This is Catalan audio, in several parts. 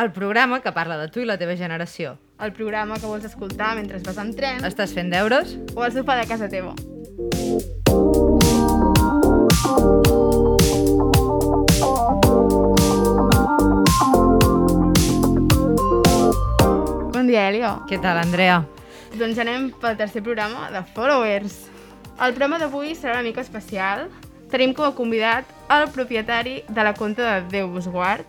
El programa que parla de tu i la teva generació. El programa que vols escoltar mentre vas en tren Estàs fent deures? o al sofà de casa teva. Bon dia, Elio. Què tal, Andrea? Doncs anem pel tercer programa de Followers. El programa d'avui serà una mica especial. Tenim com a convidat el propietari de la conta de Déu vos guard.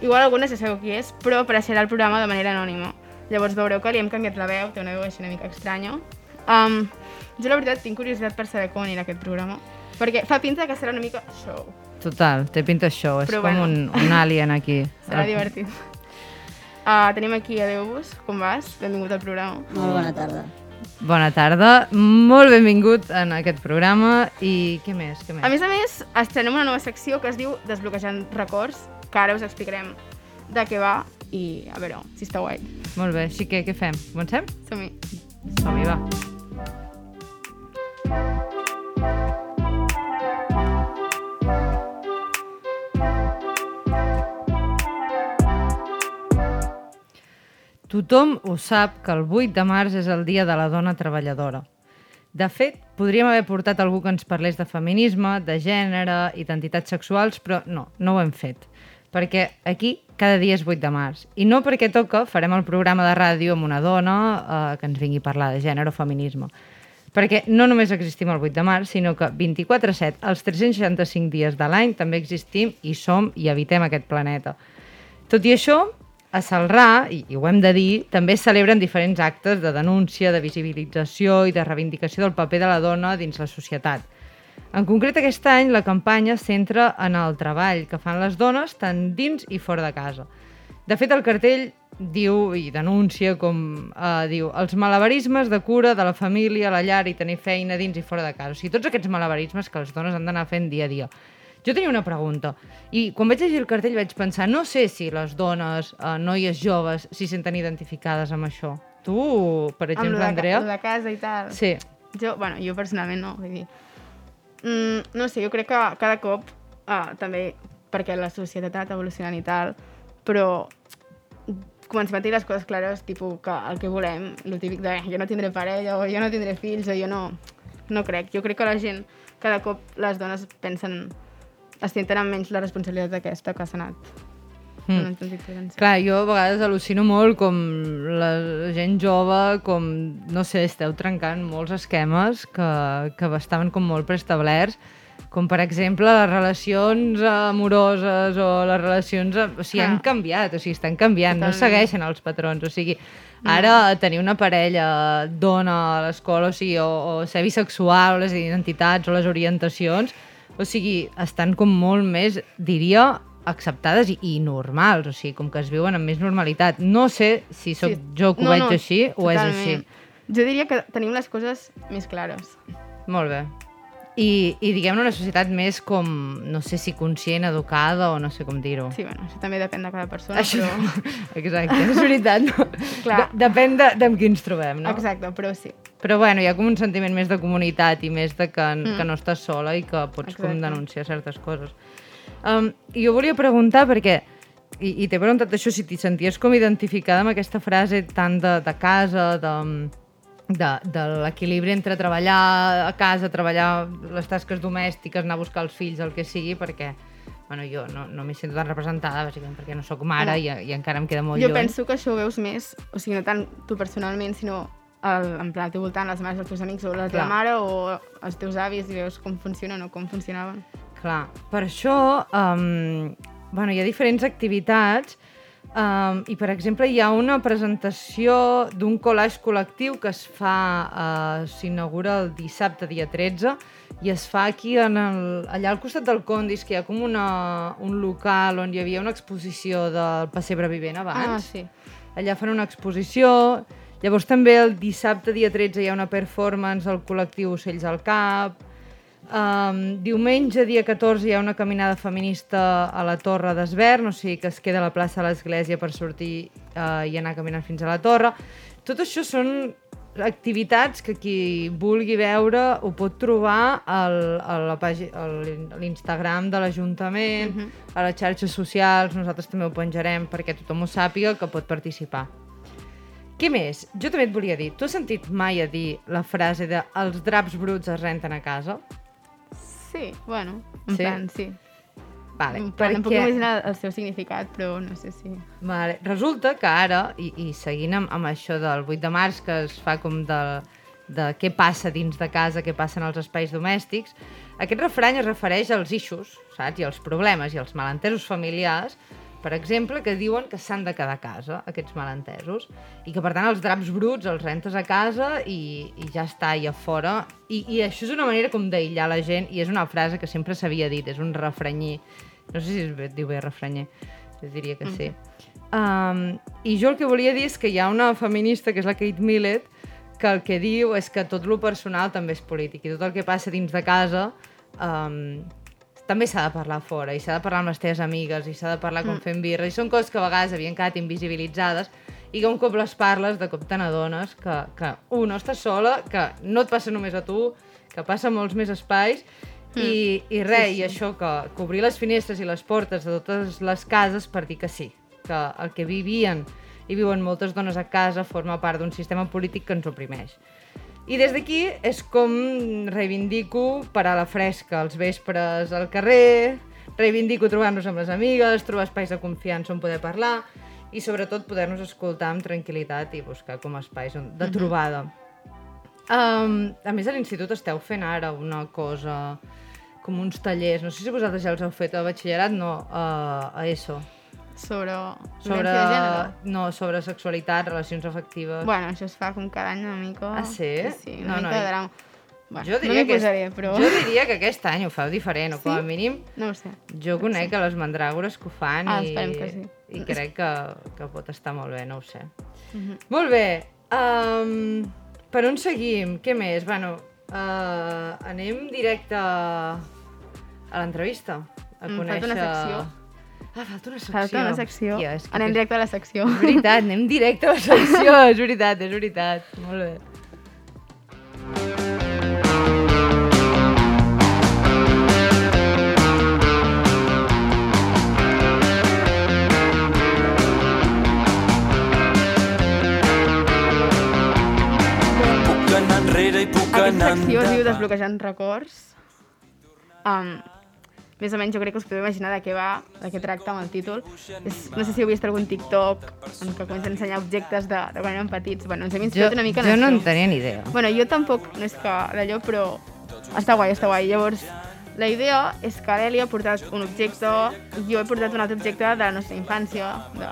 Igual algunes ja sabeu qui és, però apareixerà al programa de manera anònima. Llavors veureu que li hem canviat la veu, té una veu així una mica estranya. Um, jo la veritat tinc curiositat per saber com anirà aquest programa, perquè fa pinta que serà una mica show. Total, té pinta això, és Però com bueno. un, un alien aquí. Serà divertit. Uh, tenim aquí a Déu-vos, com vas? Benvingut al programa. Molt bona tarda. Bona tarda, molt benvingut en aquest programa i què més? Què més? A més a més, estrenem una nova secció que es diu Desbloquejant records, que ara us explicarem de què va i a veure si està guai. Molt bé, així que què fem? Comencem? Som-hi. Som-hi, va. Tothom ho sap que el 8 de març és el dia de la dona treballadora. De fet, podríem haver portat algú que ens parlés de feminisme, de gènere, identitats sexuals, però no, no ho hem fet. Perquè aquí cada dia és 8 de març. I no perquè toca, farem el programa de ràdio amb una dona eh, que ens vingui a parlar de gènere o feminisme. Perquè no només existim el 8 de març, sinó que 24-7, els 365 dies de l'any, també existim i som i habitem aquest planeta. Tot i això, a Salrà, i, i ho hem de dir, també es celebren diferents actes de denúncia, de visibilització i de reivindicació del paper de la dona dins la societat. En concret, aquest any la campanya centra en el treball que fan les dones tant dins i fora de casa. De fet, el cartell diu i denuncia com eh, diu els malabarismes de cura de la família, la llar i tenir feina dins i fora de casa. O sigui, tots aquests malabarismes que les dones han d'anar fent dia a dia. Jo tenia una pregunta, i quan vaig llegir el cartell vaig pensar, no sé si les dones, eh, noies joves, s'hi senten identificades amb això. Tu, per exemple, Amb Andrea? lo de casa i tal. Sí, Jo, bueno, jo personalment no, vull dir... Mm, no sé, jo crec que cada cop, ah, també perquè la societat ha anat evolucionant i tal, però comencem a tenir les coses clares, tipus que el que volem, el típic de jo no tindré parella o jo no tindré fills o jo no... No crec. Jo crec que la gent, cada cop les dones pensen es amb menys la responsabilitat d'aquesta que s'ha anat. Mm. Clar, jo a vegades al·lucino molt com la gent jove, com, no sé, esteu trencant molts esquemes que, que estaven com molt preestablerts, com per exemple les relacions amoroses o les relacions... O sigui, Ah. han canviat, o sigui, estan canviant, no Totalment. segueixen els patrons, o sigui, ara tenir una parella dona a l'escola, o sigui, o, o ser bisexual, o les identitats o les orientacions, o sigui, estan com molt més, diria, acceptades i, i normals, o sigui, com que es viuen amb més normalitat. No sé si sóc sí. jo que ho veig així o és així. Jo diria que tenim les coses més clares. Molt bé. I, i diguem-ne una societat més com, no sé si conscient, educada o no sé com dir-ho. Sí, bueno, això també depèn de cada persona, Això, però... exacte, és veritat. No? Clar. De, depèn de, de amb qui ens trobem, no? Exacte, però sí. Però bueno, hi ha com un sentiment més de comunitat i més de que, Mm. que no estàs sola i que pots com Exacte. denunciar certes coses. Um, jo volia preguntar, perquè, i, i t'he preguntat això, si t'hi senties com identificada amb aquesta frase tant de, de casa, de, de, de l'equilibri entre treballar a casa, treballar les tasques domèstiques, anar a buscar els fills, el que sigui, perquè bueno, jo no, no m'hi sento tan representada, bàsicament perquè no sóc mare i, i encara em queda molt Jo lluny. penso que això ho veus més, o sigui, no tant tu personalment, sinó el, en plan, al teu voltant, les mares dels teus amics o la teva Clar. mare o els teus avis i veus com funcionen o com funcionaven. Clar, per això um, bueno, hi ha diferents activitats um, i, per exemple, hi ha una presentació d'un collage col·lectiu que es fa, uh, s'inaugura el dissabte, dia 13, i es fa aquí, en el, allà al costat del Condis, que hi ha com una, un local on hi havia una exposició del pessebre vivent abans. Ah, sí. Allà fan una exposició. Llavors també el dissabte, dia 13, hi ha una performance al col·lectiu Ocells al Cap. Um, diumenge, dia 14, hi ha una caminada feminista a la Torre d'Esvern, o sigui que es queda a la plaça de l'Església per sortir uh, i anar caminant fins a la Torre. Tot això són activitats que qui vulgui veure ho pot trobar al, a l'Instagram de l'Ajuntament, Mhm. a les xarxes socials, nosaltres també ho penjarem perquè tothom ho sàpiga que pot participar. Què més? Jo també et volia dir, tu has sentit mai a dir la frase de els draps bruts es renten a casa? Sí, bueno, en Sí? plan, sí. Vale, plan, em puc imaginar el seu significat, però no sé si... Vale. Resulta que ara, i, i seguint amb, amb això del 8 de març, que es fa com de, de què passa dins de casa, què passa en els espais domèstics, aquest refrany es refereix als eixos, saps? I als problemes i als malentesos familiars, per exemple, que diuen que s'han de quedar a casa, aquests malentesos, i que, per tant, els draps bruts els rentes a casa i, i ja està, i a fora. I, I això és una manera com d'aïllar la gent, i és una frase que sempre s'havia dit, és un refrenyer. No sé si es diu bé refrenyer, jo diria que sí. Um, I jo el que volia dir és que hi ha una feminista, que és la Kate Millett, que el que diu és que tot lo personal també és polític i tot el que passa dins de casa um, també s'ha de parlar fora i s'ha de parlar amb les teves amigues i s'ha de parlar com fent birra i són coses que a vegades havien quedat invisibilitzades i que un cop les parles de cop te n'adones que, que un, no estàs sola, que no et passa només a tu, que passa a molts més espais i, i res, i això, que, que obrir les finestres i les portes de totes les cases per dir que sí, que el que vivien i viuen moltes dones a casa forma part d'un sistema polític que ens oprimeix. I des d'aquí és com reivindico parar la fresca els vespres al carrer, reivindico trobar-nos amb les amigues, trobar espais de confiança on poder parlar i sobretot poder-nos escoltar amb tranquil·litat i buscar com a espais on- de trobada. Um, a més, a l'institut esteu fent ara una cosa com uns tallers, no sé si vosaltres ja els heu fet a batxillerat, no, a, a ESO. Sobre, Sobre, no, sobre sexualitat, relacions afectives. Bueno, això es fa com cada any una mica... Ah, sí? Sí, sí una No, no, mica i- de drama. Bueno, jo no diria, m'hi que, posaré, però... jo diria que aquest any ho feu diferent, o com a Sí? mínim No ho sé. jo conec a les mandràgores que ho fan Ah, i, esperem que sí. i crec que, que pot estar molt bé, no ho sé. Mhm. Molt bé, um, per on seguim? Què més? Bueno, uh, anem directe a l'entrevista. A Em conèixer... falta una secció. Ah, falta una secció. Falta una secció. Hòstia, és que Anem directe a la secció. És veritat, anem directe a la secció, és veritat, és veritat. Molt bé. Puc anar enrere i puc Aquesta anar secció es diu. Desbloquejant records. Um, més o menys jo crec que us podeu imaginar de què va, de què tracta amb el títol. És, no sé si heu vist algun TikTok en què comença a ensenyar objectes de, de quan érem petits. Bueno, ens hem Jo, inspirat una mica jo en no en tenia ni idea. Bueno, jo tampoc, no és que d'allò, però està guai, està guai. Llavors, la idea és que l'Eli ha portat un objecte, jo he portat un altre objecte de la nostra infància, de...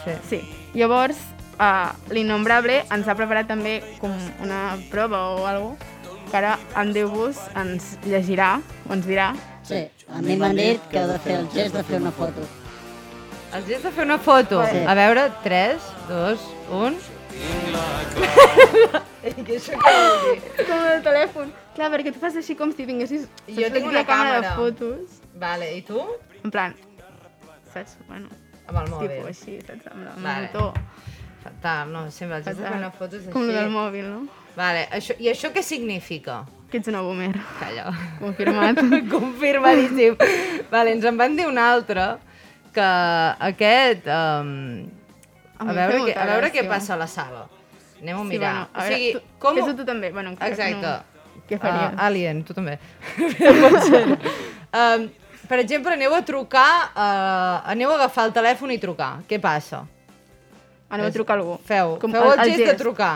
Sí. Sí. Llavors, uh, l'innombrable ens ha preparat també com una prova o alguna que ara en Déu-vos ens llegirà o ens dirà. Sí, a mi m'han dit que heu de fer el gest de fer una foto. Els has de fer una foto. Sí. A veure, 3, 2, 1... I això què vol dir? Com el telèfon. Clar, perquè tu fas així com si tinguessis... Jo tinc una càmera càmera. de fotos. Vale, i tu? En plan, saps? Bueno, Amb el mòbil. tipus així, saps? Amb el Vale. motor. Fatal, no, sempre els has de fer una foto així. Com el del mòbil, no? Vale, això, i això què significa? Que ets una boomer. Calla. Confirmat. Confirmadíssim. vale, ens en van dir un altre que aquest... Um, A a, em veure què, molta a veure què passa a la sala. Anem a Sí, mirar. bueno, a o veure, sigui, tu, com... Fes-ho tu també. Bueno, que Exacte. no... Què faries? Uh, alien, tu també. Um, per exemple, aneu a trucar, uh, aneu a agafar el telèfon i trucar. Què passa? Aneu a trucar a algú. Feu, Com feu el, gest, de trucar.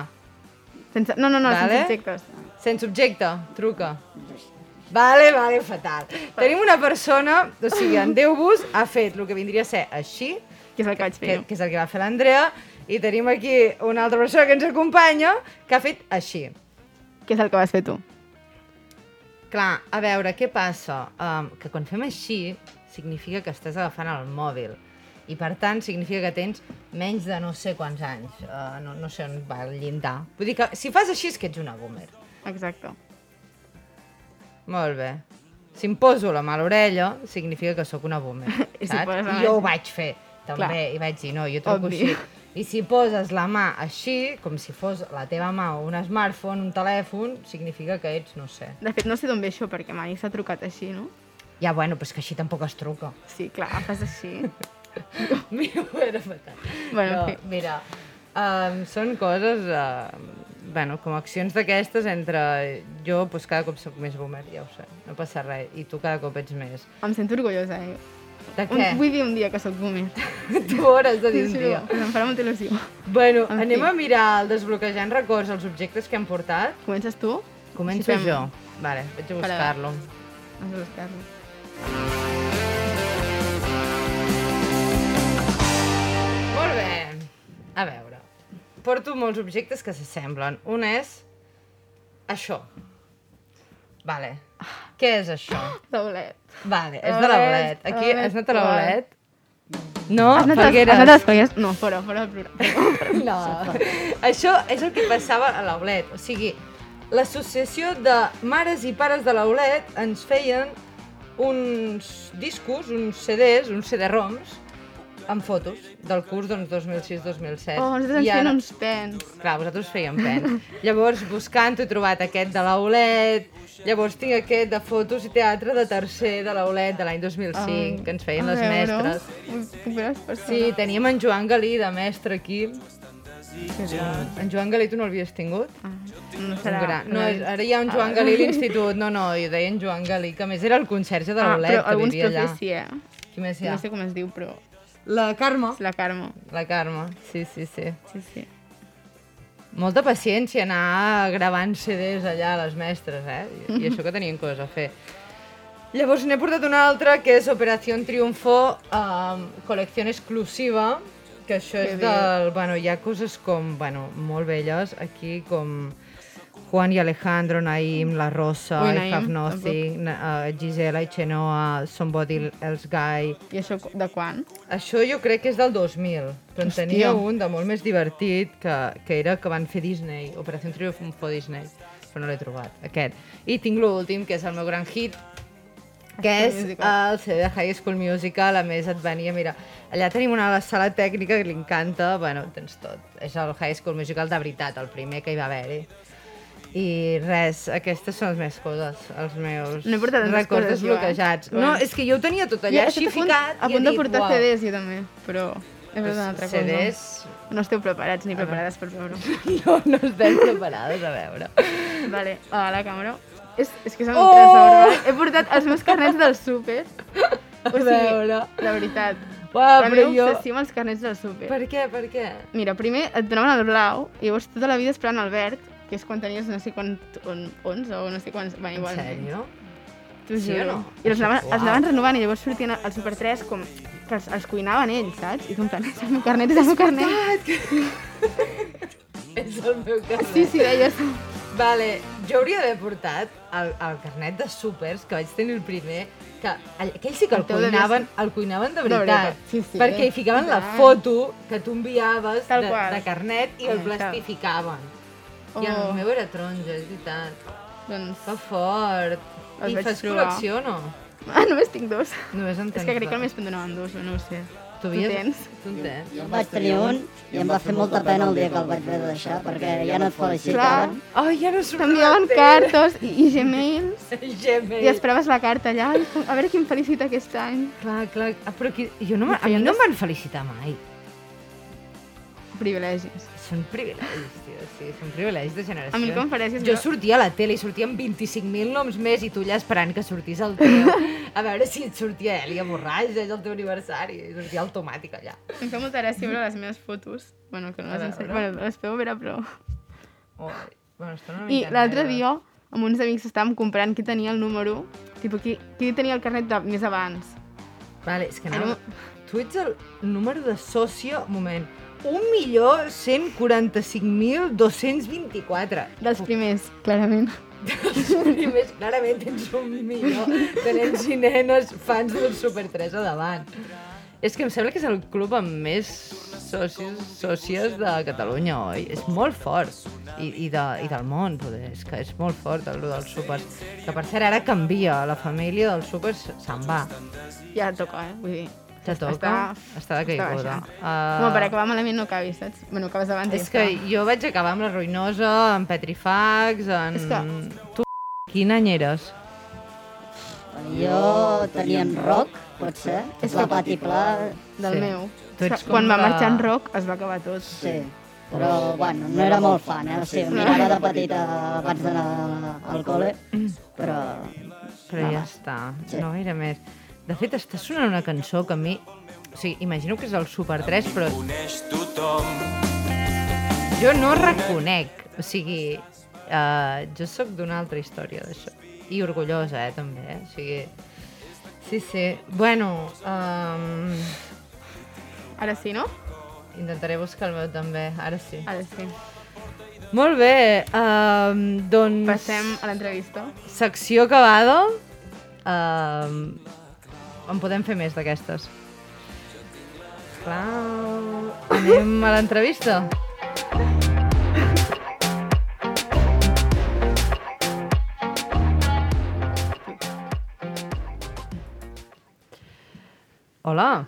Sense... No, no, no, Vale. sense objectes. Sense objecte, truca. Vale, vale, fatal. Tenim una persona, o sigui, en Déu-vos ha fet el que vindria a ser així, Que és el que vaig fer que, que és el que va fer l'Andrea, i tenim aquí una altra persona que ens acompanya, que ha fet així. Què és el que vas fer tu? Clar, a veure, què passa? Um, que quan fem així, significa que estàs agafant el mòbil. I per tant, significa que tens menys de no sé quants anys. Uh, no, no sé on va el llindar. Vull dir que si fas així és que ets una boomer. Exacte. Molt bé. Si em poso la mà a l'orella, significa que sóc una boomer, I si saps? poses la I jo ho vaig fer, també, Clar. i vaig dir, no, jo truco Obvi. així. I si poses la mà així, com si fos la teva mà o un smartphone, un telèfon, significa que ets, no sé. De fet, no sé d'on ve això, perquè mai s'ha trucat així, no? Ja, bueno, però és que així tampoc es truca. Sí, clar, fas així. Mira, ho era fatal. Bueno, en no, fi. mira, um, són coses, uh, bueno, com accions d'aquestes entre jo, doncs cada cop sóc més boomer, ja ho sé, no passa res, i tu cada cop ets més. Em sento orgullosa, eh? De Un, què? vull dir un dia que sóc boomer. Tu hauràs de dir un Sí, dia. sí, em farà molta il·lusió. Bueno, En anem fi. a mirar el desbloquejant records, els objectes que hem portat. Comences tu? Començo Així fem- jo. Vale, vaig a buscar-lo. Has de buscar-lo. Molt bé. A veure, porto molts objectes que s'assemblen. Un és això. Vale. Què és això? Taulet. Vale, és de l'aulet. Aquí L'aulet, has anat a l'aulet. l'aulet? No, Has anat, a, has Falgueres. anat a les Falgueres? No, fora, fora del programa. No. Això és el que passava a l'aulet. O sigui, l'associació de mares i pares de l'aulet ens feien uns discos, uns CDs, uns CD-ROMs, amb fotos del curs doncs, 2006-2007. Oh, nosaltres ens ara- uns pens. Clar, vosaltres fèiem pen. Llavors, buscant, he trobat aquest de l'Aulet, llavors tinc aquest de fotos i teatre de tercer de l'Aulet de l'any 2005, que ens feien les mestres. Ui, veure persones? Sí, teníem en Joan Galí de mestre aquí. En Joan Galí tu no l'havies tingut? Ah, no serà... gran. No, ara hi ha un Joan Ah. Galí a l'institut. No, no, i deien Joan Galí, que més era el conserge de Ah, l'Aulet, però que alguns vivia allà. profes sí, eh? Qui més hi ha? No sé com es diu, però La Carme. és la Carme. La Carme, sí, sí, sí. Sí, sí. Molta paciència anar gravant CDs allà a les mestres, eh? I, i això que tenien coses a fer. Llavors n'he portat una altra, que és Operació Triunfo, um, col·lecció exclusiva, que això Que és bé. del... Bueno, hi ha coses com, bueno, molt belles, aquí com Juan y Alejandro, Naim, La Rosa, Ui, I Naim, Have Nothing, uh, Gisela i Chenoa, Somebody Else Guy... I això de quan? Això jo crec que és del 2000, però en Hòstia. tenia un de molt més divertit que, que era que van fer Disney, Operació Triunfo Disney, però no l'he trobat, aquest. I tinc l'últim, que és el meu gran hit, que és el CD de High School Musical, a més et venia, mira, allà tenim una sala tècnica que li encanta, bueno, tens tot. És el High School Musical de veritat, el primer que hi va haver-hi. I res, aquestes són les meves coses, els meus No records eh? desbloquejats. Bueno. No, és que jo ho tenia tot allà he així ficat A punt de portar "Uau". CDs, jo també, però he Pues una altra cosa. CDs... No esteu preparats ni preparades per veure. No, no estem preparades a veure. vale, a la càmera. És, és que és el Oh! vale? He portat els meus carnets del súper. O sigui, veure. la veritat. Uau, la meva jo... obsessió amb els carnets del súper. Per què, per què? Mira, primer et donaven el blau i llavors tota la vida esperant el verd, que és quan tenies no sé quant, on, 11 o no sé quants... Bueno, En igual, sèrio? T'ho Sí o juro. no? I els anaven, els anaven renovant i llavors sortien al Super 3 com que els, els cuinaven ells, saps? I tu en plan, és el meu carnet, és el meu carnet. És el meu carnet. Sí, sí, deies. Vale, jo hauria d'haver portat el, el carnet de súpers, que vaig tenir el primer, que aquell sí que el El cuinaven, el cuinaven de De veritat. veritat, sí, sí. perquè hi ficaven la foto que tu enviaves de, de carnet i el tal. plastificaven. I el Oh. meu era taronja, és veritat. Doncs... Que fort. Els I fas trobar. col·lecció o no? Ah, només tinc dos. Només en És tens que crec que només me'n donaven dos, no ho sé. Tu, Tu havies- tens? Tu en tens? Jo en vaig tenir un i em va fer molta pena el dia que el vaig haver de deixar perquè ja no et felicitaven. Ai, ja no surt T'enviaven cartes i, i gmails Gmail. i esperaves la carta allà a veure qui em felicita aquest any. Clar, clar. Ah, però aquí, jo no, Em me- a mi no em van felicitar mai. Privilegis. Són privilegis, tio, sí, són privilegis de generació. A mi conferències Jo jo- sortia a la tele i sortien 25.000 noms més i tu allà esperant que sortís el teu. A veure si et sortia Elia Borràs, és el teu aniversari, i sortia automàtic allà. Em fa molta gràcia veure les meves fotos. Bueno, que no les ensenyo. Bueno, les podeu veure, però... Ui, bueno, una I l'altre negres. dia, amb uns amics estàvem comprant qui tenia el número, tipus, qui, qui tenia el carnet de, més abans. Vale, és que no... no- Tu ets el número de sòcia... Un moment. 1.145.224. Dels primers, clarament. I més, clarament tens un milió de nens i nenes fans del Super 3 a davant. És que em sembla que és el club amb més socis, sòcies de Catalunya, oi? És molt fort. I, i, de, i del món, poder. És que és molt fort, el dels supers. Que per cert, ara canvia. La família dels supers se'n va. Ja toca, eh? Vull dir, Te toca? Està- Està de està caiguda. baixant. Uh, Home, per acabar malament no acabis, saps? Bueno, acabes abans i És ja que està. jo vaig acabar amb la Ruïnosa, amb Petrifax, en... És que- Tu, quin any eres? Jo tenia en rock, pot ser. És la Pati Pla, Del Sí. meu. Tu ets Quan va marxar en rock es va acabar tot. sí. Però, bueno, no era molt fan, eh? O sigui, mirava de petita abans d'anar al col·le, però... Però ja està, Sí. no gaire més. De fet, està sonant una cançó que a mi... O sigui, imagino que és el Super 3, però jo no reconec. O sigui, uh, jo sóc d'una altra història d'això. I orgullosa, eh, també. Eh? O sigui, sí, sí. Bueno, um, Ara sí, no? intentaré buscar el meu també, ara sí. Ara sí. Molt bé, um, doncs... Passem a l'entrevista. Secció acabada. Um, en podem fer més d'aquestes. Clar, anem a l'entrevista. Hola.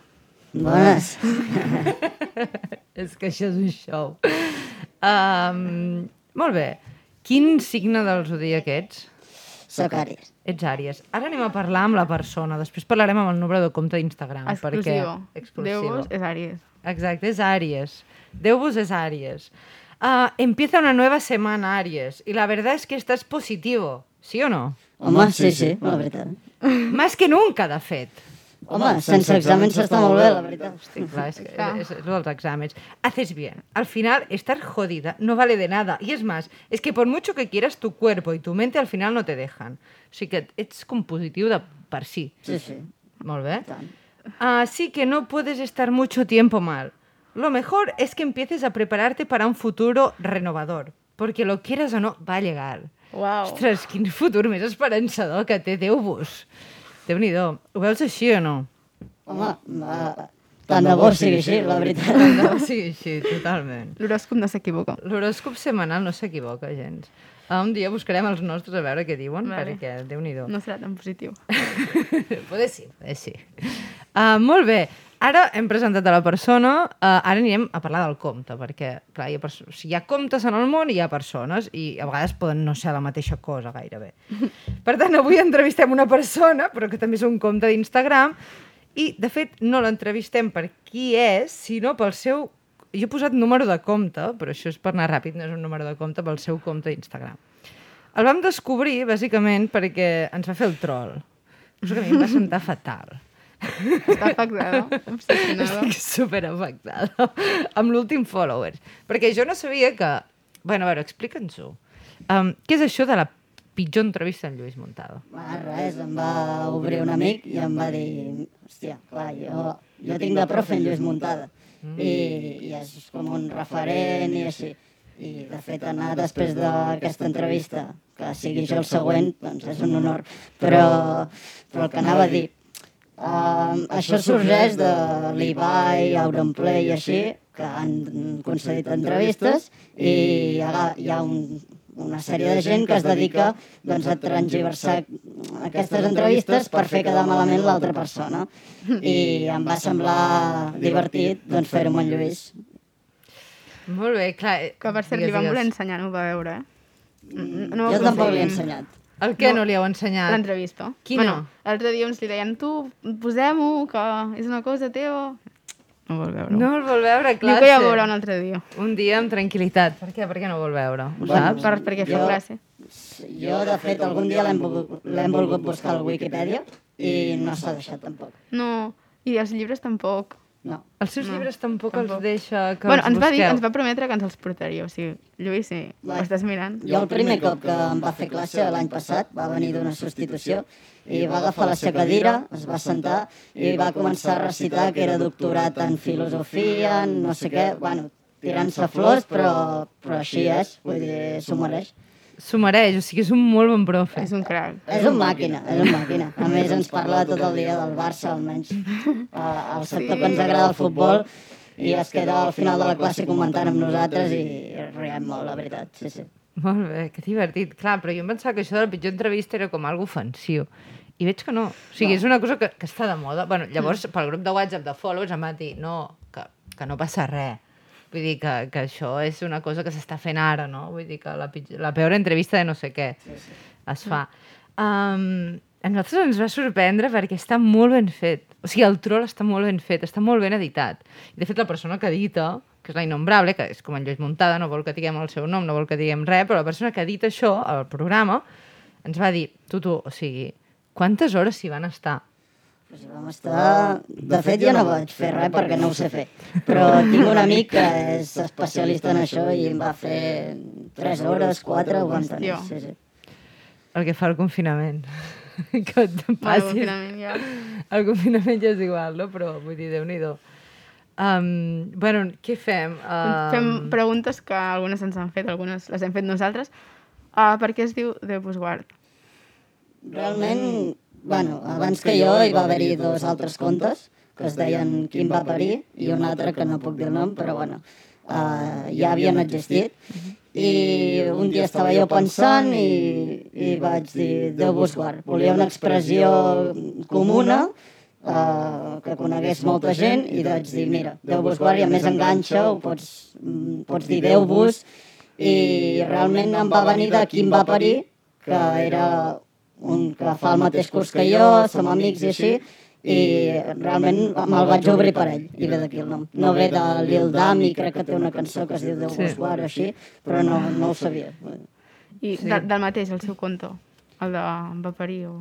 Bones. És que això és un show. Um, molt bé. Quin signe del zodíac ets? Soc Àries. Ets Àries. Ara anem a parlar amb la persona. Després parlarem amb el número de compte d'Instagram. Exclusivo. Perquè... Exclusivo. Déu-vos és Àries. Exacte, és Àries. Déu-vos és Àries. Uh, empieza una nueva semana, Àries. Y la verdad es que estás positivo. ¿Sí o no? Home, sí, sí, la veritat. Más que nunca, de fet. Home, sense exàmens s'està molt bé, la veritat. Hosti, clar, és, és, és lo dels exàmens. Haces bien. Al final, estar jodida no vale de nada. Y es más, es que por mucho que quieras, tu cuerpo y tu mente al final no te dejan. O sigui que ets com positiu de per si. Sí, sí, Molt bé. tant. Así que no puedes estar mucho tiempo mal. Lo mejor es que empieces a prepararte para un futuro renovador. Porque lo quieras o no, va a llegar. Uau. Ostres, quin futur més esperançador que té Déu-vos. Déu-n'hi-do. Ho veus així o no? Home, va, tant de bo sigui així, la veritat. No, sí, sí, totalment. L'horòscop no s'equivoca. L'horòscop setmanal no s'equivoca gens. Ah, un dia buscarem els nostres a veure què diuen, Vale. perquè Déu-n'hi-do. No serà tan positiu. Poder sí, poder sí. Uh, molt bé. Ara hem presentat a la persona, uh, ara anirem a parlar del compte, perquè clar, hi ha, o sigui, hi ha comptes en el món i hi ha persones, i a vegades poden no ser la mateixa cosa gairebé. Per tant, avui entrevistem una persona, però que també és un compte d'Instagram, i, de fet, no l'entrevistem per qui és, sinó pel seu... Jo he posat número de compte, però això és per anar ràpid, no és un número de compte, pel seu compte d'Instagram. El vam descobrir, bàsicament, perquè ens va fer el troll. Cosa que a mi em va sentar fatal. Està afectada, obsessionada. Estic super afectada amb l'últim followers. Perquè jo no sabia que... Bueno, a veure, explica'ns-ho. Um, què és això de la pitjor entrevista en Lluís Montado? Va, res, em va obrir un amic i em va dir, hòstia, clar, jo, jo tinc de profe en Lluís Muntada i, i és com un referent i així. I, de fet, anar després d'aquesta entrevista, que sigui jo el següent, doncs és un honor. Però, però el que anava a dir, uh, això sorgeix de l'Ibai, Auronplay i així, que han concedit entrevistes i hi ha, hi ha un, una sèrie de gent que es dedica doncs, a transgiversar aquestes entrevistes per fer quedar malament l'altra persona. I em va semblar divertit doncs, fer-ho amb en Lluís. Molt bé, clar... eh, Que per cert, li vam voler ensenyar, no ho va veure, eh? Mm, No ho jo tampoc l'he ensenyat. El què no, No. li heu ensenyat? L'entrevista. Quina? Bueno, l'altre dia uns li deien, tu, posem-ho, que és una cosa teva. No vol veure. No el vol veure, Diu clar. que ja ho veurà un altre dia. Un dia amb tranquil·litat. Per què? Per què no vol veure? Ho Bueno, saps? Per, perquè fa Jo- classe. Jo, de fet, algun dia l'hem volgut, l'hem volgut buscar al Wikipedia i no s'ha deixat tampoc. No, i els llibres tampoc. No. Els seus No, llibres tampoc, tampoc. els deixa que bueno, els ens va dir, busqueu. ens va prometre que ens els portaria, o sigui, Lluís, sí, ho Va. estàs mirant. Jo el primer cop que em va fer classe l'any passat va venir d'una substitució i va agafar la seva cadira, es va sentar i va començar a recitar que era doctorat en filosofia, en no sé què, bueno, tirant-se flors, però, però així és, vull dir, s'ho mereix. S'ho mereix, o sigui, és un molt bon profe. És un crac. És un màquina, és un màquina. A més, ens parla tot el dia del Barça, almenys. El sector que ens agrada el futbol i es queda al final de la classe comentant amb nosaltres i riem molt, la veritat, sí, sí. Molt bé, que divertit. Clar, però jo em pensava que això de la pitjor entrevista era com algo ofensiu. I veig que no. O sigui, és una cosa que, que està de moda. Bueno, llavors, pel grup de WhatsApp de followers em va dir no, que, que no passa res. Vull dir que, que això és una cosa que s'està fent ara, no? Vull dir que la, pitjor, la peor entrevista de no sé què sí, sí. es fa. Um, a nosaltres ens va sorprendre perquè està molt ben fet. O sigui, el troll està molt ben fet, està molt ben editat. I, de fet, la persona que edita, que és la Innombrable, que és com en Lluís Muntada, no vol que diguem el seu nom, no vol que diguem res, però la persona que edita això, al programa, ens va dir, tu, tu, o sigui, quantes hores s'hi van estar? Pues vam estar... De fet, jo no vaig fer res perquè no ho sé fer. Però tinc un amic que és especialista en això i em va fer 3 hores, 4, ho vam tenir. Sí, sí. El que fa el confinament. que et passi. confinament ja... El confinament ja és igual, no? Però, vull dir, Déu-n'hi-do. Um, bueno, què fem? Um, Fem preguntes que algunes ens han fet, algunes les hem fet nosaltres. Uh, per què es diu The Busguard? Realment, bueno, abans que jo hi va haver-hi dos altres contes que es deien Quim va parir i un altre que no puc dir el nom, però bueno, uh, ja havien existit. I un dia estava jo pensant i, i vaig dir Déu vos guard. Volia una expressió comuna uh, que conegués molta gent i vaig dir, mira, Déu vos guard i a més enganxa, ho pots, mm, pots dir Déu vos i realment em va venir de Quim va parir, que era un que fa el mateix curs que jo, som amics i així, i realment me'l vaig obrir per ell, i ve d'aquí el nom. No ve de Lil Dami, crec que té una cançó que es diu Déu Sí. vos guard, així, però no, no ho sabia. I Sí. de, del mateix, el seu conte, el de va parir o...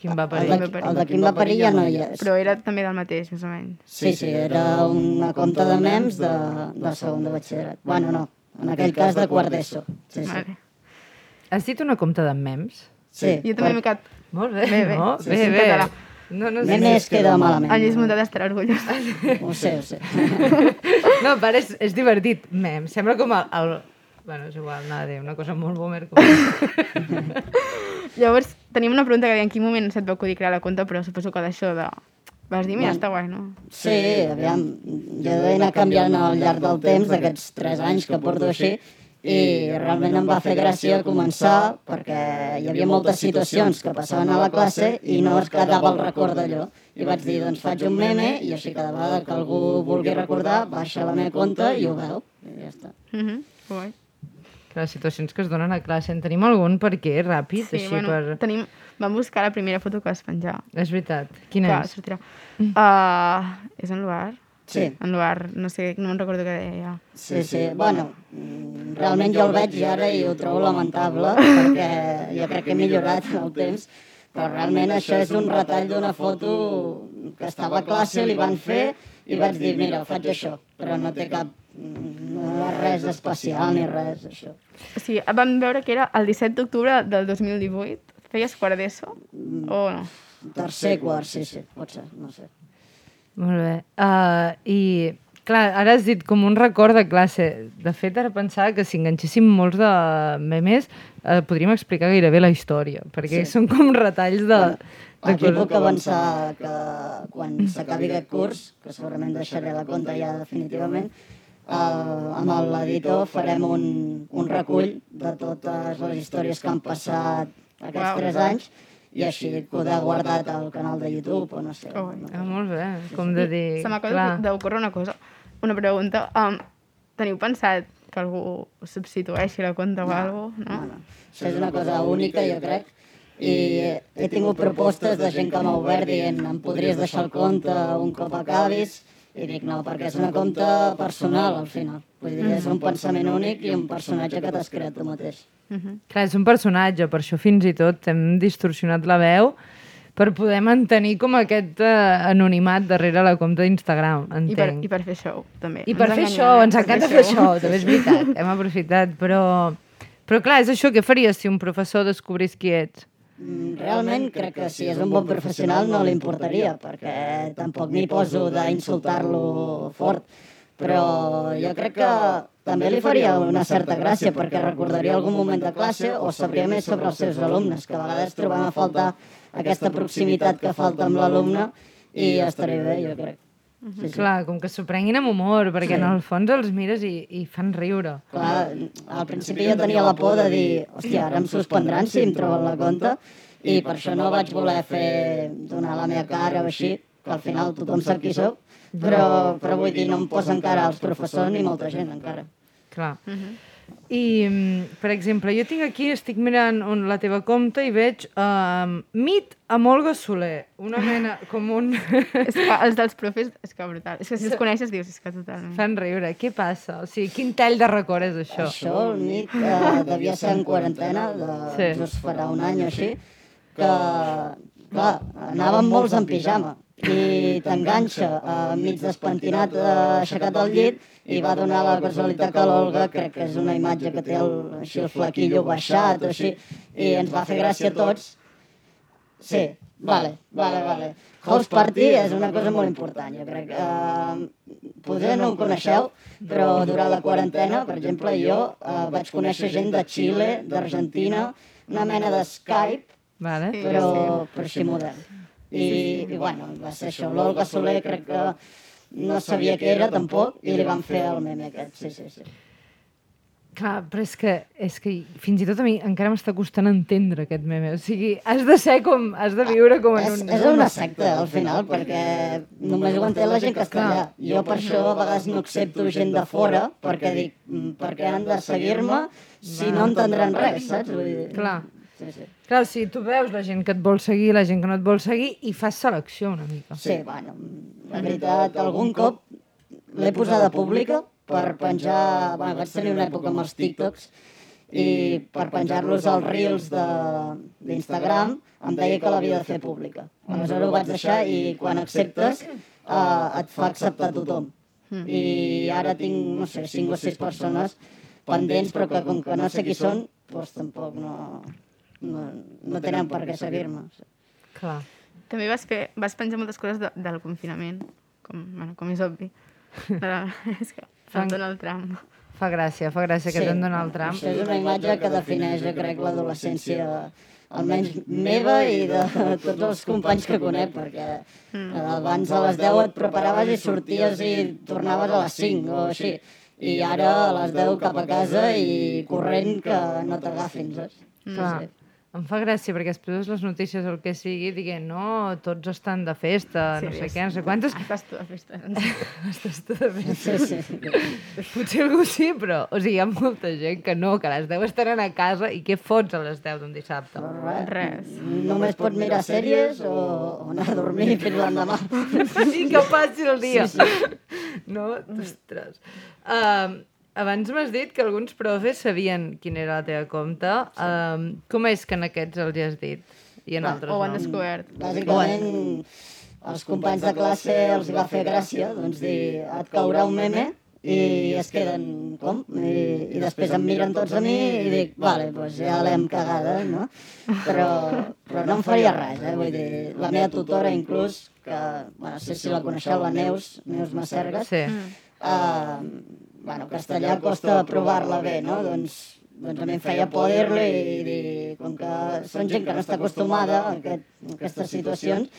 Quin va El parir? de, el de Quim va parir ja no hi és. Però era també del mateix, més o menys. Sí, sí, era una conta de mems de, de segon de batxillerat. Bueno, no, en aquell cas de quart d'ESO. Sí, sí. Vale. Has dit una compte de memes? Sí. Jo també m'he quedat... Molt bé, Bé, bé. no? Sí, bé, bé. català. No, no sé. Memes queda malament. El Lluís Muntat estarà orgullós. Ho sé, ho sé. No, a part és, és divertit. Mem, sembla com el, el... Bueno, és igual, nada, de una cosa molt boomer. Com... Llavors, tenim una pregunta que deia en quin moment se't va acudir crear la compte, però suposo que d'això de... Vas dir, mira, Bueno. està guai, no? Sí, aviam, jo he d'anar canviant al llarg del temps d'aquests tres anys que porto així i realment em va fer gràcia començar perquè hi havia moltes situacions que passaven a la classe i no es quedava el record d'allò. I vaig dir, doncs faig un meme i així cada vegada que algú vulgui recordar baixa la meva compte i ho veu. I ja està. Mhm, mm guai. Les situacions que es donen a classe. En tenim algun per què? Ràpid? Sí, així bueno, per... tenim... Vam buscar la primera foto que vas penjar. És veritat. Quina que és? sortirà. Uh, és en Luar? Sí. En Luar, no sé, no me'n recordo què deia. Sí, sí. Bueno, mm, realment jo el veig i ara i ho trobo lamentable perquè jo crec que he millorat en el temps, però realment això és un retall d'una foto que estava a classe, li van fer i vaig dir, mira, faig això, però no té cap no és res especial ni res, això. Sigui, vam veure que era el 17 d'octubre del 2018. Feies quart d'ESO? O no? Tercer, quart, sí, sí, pot ser, no sé. Molt bé. Uh, I, clar, ara has dit com un record de classe. De fet, ara pensava que si enganxéssim molts de memes, uh, podríem explicar gairebé la història, perquè Sí. són com retalls de... de Aquí puc avançar que quan s'acabi aquest curs, que segurament deixaré la compta ja definitivament, eh, amb l'editor farem un, un recull de totes les històries que han passat aquests tres anys i així poder guardat al canal de YouTube o no sé. Oh, no. Ah, molt bé, com de dir... Se m'acaba d'ocórrer una cosa, una pregunta. Um, teniu pensat que algú substitueixi la compta o alguna cosa? No, No? no. Això és una cosa única, jo crec, i he tingut propostes de gent que m'ha obert dient em podries deixar el compte un cop acabis, i dic no, perquè és una compte personal al final. Vull dir, és un pensament únic i un personatge que t'has creat tu mateix. Mhm. Clar, és un personatge, per això fins i tot hem distorsionat la veu per poder mantenir com aquest uh, anonimat darrere la compte d'Instagram, I, per, entenc. I per fer show, també. I per Ens fer enganyem, show, eh? ens encanta fer show, també és veritat, hem aprofitat, però... Però clar, és això, què faries si un professor descobrís qui ets? Mm, Realment crec que si és un bon professional no li importaria, perquè tampoc m'hi poso d'insultar-lo fort, però jo crec que també li faria una certa gràcia perquè recordaria algun moment de classe o sabria més sobre els seus alumnes, que a vegades trobem a faltar aquesta proximitat que falta amb l'alumne i estaria bé, jo crec. Sí, sí. Clar, com que s'ho prenguin amb humor, perquè en el fons els mires i, i fan riure. Clar, al principi jo tenia la por de dir, hòstia, ara em suspendran si em troben la compte, i per això no vaig voler fer donar la meva cara o així, que al final tothom sap qui sóc, però, però vull dir, no em posa encara els professors ni molta gent encara. Clar. I, mm, per exemple, jo tinc aquí, estic mirant on la teva compte i veig um, Mit amb Olga Soler, una mena com un... És que els dels profes, és que brutal. És que si els coneixes dius, és que totalment. Fan riure. Què passa? O sigui, quin tall de record és això? Això, el nit, eh, devia ser en quarantena, de, Sí. sí. just farà un any o així, que, clar, anàvem molts en pijama i t'enganxa eh, mig despentinat, eh, aixecat al llit, i va donar la casualitat que l'Olga, crec que és una imatge que té el, així el flaquillo baixat o així, i ens va fer gràcia a tots. Sí, vale, vale, vale. House Party és una cosa molt important, jo crec. Uh, potser no ho coneixeu, però durant la quarantena, per exemple, jo uh, vaig conèixer gent de Xile, d'Argentina, una mena de Skype, Vale? Sí. però, però així modern. I, i bueno, va ser això. L'Olga Soler crec que no sabia què era tampoc i li van fer el meme aquest, sí, sí, sí. Clar, però és que, és que fins i tot a mi encara m'està costant entendre aquest meme. O sigui, has de ser com... Has de viure com en És, un... és una secta, al final, perquè només ho entén la gent que està allà. Jo per això a vegades no accepto gent de fora, perquè dic, "Mm, per què han de seguir-me si no entendran res, saps? Vull dir... Clar. Sí, sí. Clar, o sigui, tu veus la gent que et vol seguir, la gent que no et vol seguir, i fas selecció una mica. Sí, bueno, la veritat, algun cop l'he posada pública per penjar... Bueno, vaig tenir una època amb els TikToks i per penjar-los als reels de- d'Instagram em deia que l'havia de fer pública. Aleshores ho vaig deixar i quan acceptes eh, et fa acceptar tothom. I ara tinc, no sé, cinc o sis persones pendents, però que com que no sé qui són, doncs tampoc no, no, no tenen per què seguir-me. Clar. També vas, fer, vas penjar moltes coses de, del confinament, com, bueno, com és obvi. Però, és que el Donald Trump. Fa gràcia, fa gràcia que sí. te'n dona el tram. Això és una imatge que defineix, jo crec, l'adolescència almenys meva i de tots els companys que conec, perquè mm. abans a les 10 et preparaves i sorties i tornaves a les 5 o així. I ara a les 10 cap a casa i corrent que no t'agafin, saps? Clar. Em fa gràcia perquè després les notícies o el que sigui diguent no, tots estan de festa, no sé és- què, no sé quantes. Estàs tu a festa. Estàs tot de festa. Sí, sí. Potser algú sí, però o sigui, hi ha molta gent que no, que a les 10 estaran a casa i què fots a les 10 d'un dissabte? Res. Res. Només pot mirar sèries o, o anar a dormir fins l'endemà. I que passi el dia. No? Ostres. Um, abans m'has dit que alguns profes sabien quin era la teva compte. Um, com és que en aquests els hi has dit? I en Va, altres O ho han no? descobert. Bàsicament, els companys de classe els va fer gràcia, doncs dir, et caurà un meme i es queden, com? I, i després em miren tots a mi i dic, vale, doncs ja l'hem cagada, no? Però, però no em faria res, eh? Vull dir, la meva tutora inclús, que, bueno, no sé si la coneixeu, la Neus, Neus Macergas, Sí. uh, bueno, castellà costa provar-la bé, no? Doncs, doncs a mi em feia por dir-li i dir, com que són gent que no està acostumada a, aquest, a aquestes situacions,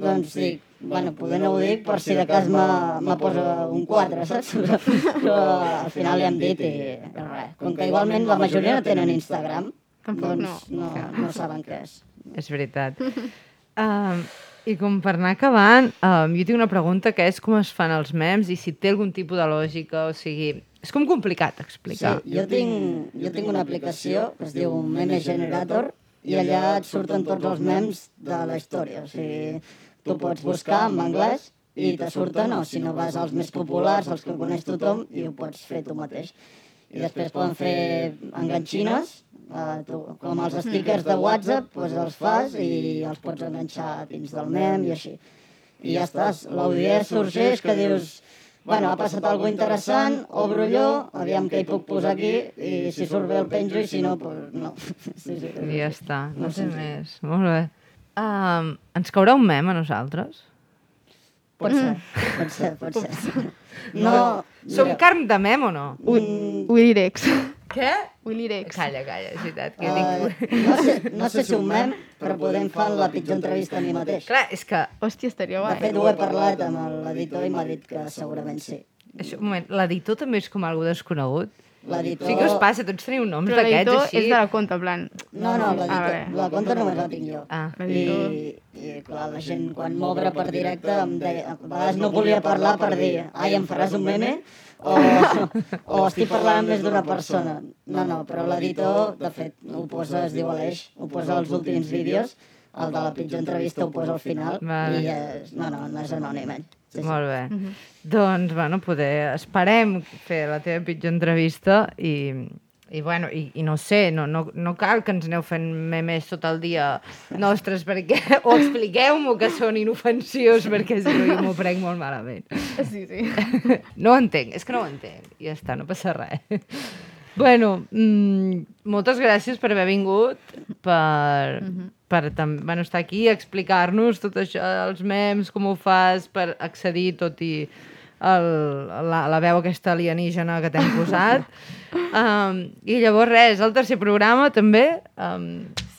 doncs dic, bueno, poder no ho dic per si de cas me, me posa un 4, saps? Però, al final li hem dit i res. Com que igualment la majoria no tenen Instagram, Tampoc doncs no, no saben què és. És veritat. Um, I com per anar acabant, um, jo tinc una pregunta que és com es fan els memes i si té algun tipus de lògica, o sigui... És com complicat Sí, explicar. jo tinc, jo tinc una aplicació que es diu Meme Generator i allà et surten tots els memes de la història. O sigui, tu pots buscar en anglès i te surten, o si no vas als més populars, els que coneix tothom, i ho pots fer tu mateix. I després poden fer enganxines, eh, tu, com els stickers de WhatsApp, doncs els fas i els pots enganxar dins del mem i així. I ja estàs. L'audiència sorgeix que dius, bueno, ha passat alguna interessant, obro allò, aviam què hi puc posar aquí, i si surt bé el penjo, i si no, doncs no. Sí, sí. I ja està, no Molt sé senzill. més. Molt bé. Um, ens caurà un mem a nosaltres? Pot ser, pot ser, pot ser. No, Som mira, carn de mem o no? un, Willy Rex. Què? Willy Rex. Calla, calla, és veritat. Que uh, tinc... no, sé, no sé si un mem, però podem fer la pitjor entrevista a mi mateix. Clar, és que... Hòstia, estaria De guai. fet, ho he parlat amb l'editor i m'ha dit que segurament sí. Això, un moment, l'editor també és com algú desconegut? L'editor... Sí que us passa, tots teniu noms Però d'aquests l'editor així. és de la compte, en plan... No, no, la, Ah, la conta només la tinc jo. Ah. I, I, clar, la gent quan m'obre per directe em deia... A vegades no volia parlar per dir ai, em faràs un meme? O, o estic parlant amb més d'una persona. No, no, però l'editor, de fet, ho posa, es diu Aleix, ho posa als últims vídeos, el de la pitjor entrevista ho posa al final, Vale. i és, no, no, no és anònim, ell. Sí, sí. Molt bé. Doncs, bueno, poder... Esperem fer la teva pitjor entrevista i, i bueno, i, i no sé, no, no, no cal que ens aneu fent memes tot el dia nostres, perquè... O expliqueu-m'ho que són inofensius, perquè si no jo m'ho prenc molt malament. Sí, sí. No ho entenc, és que no ho entenc. Ja està, no passa res. Bueno, mm, moltes gràcies per haver vingut, per, per tam, bueno, estar aquí, explicar-nos tot això, els memes, com ho fas, per accedir tot i el, la, la veu aquesta alienígena que t'hem posat. um, I llavors res, el tercer programa també, um,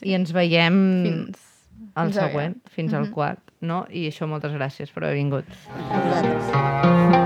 i ens veiem Fins... al aviat. següent, fins al quart, no? I això, moltes gràcies per haver vingut. Vosaltres.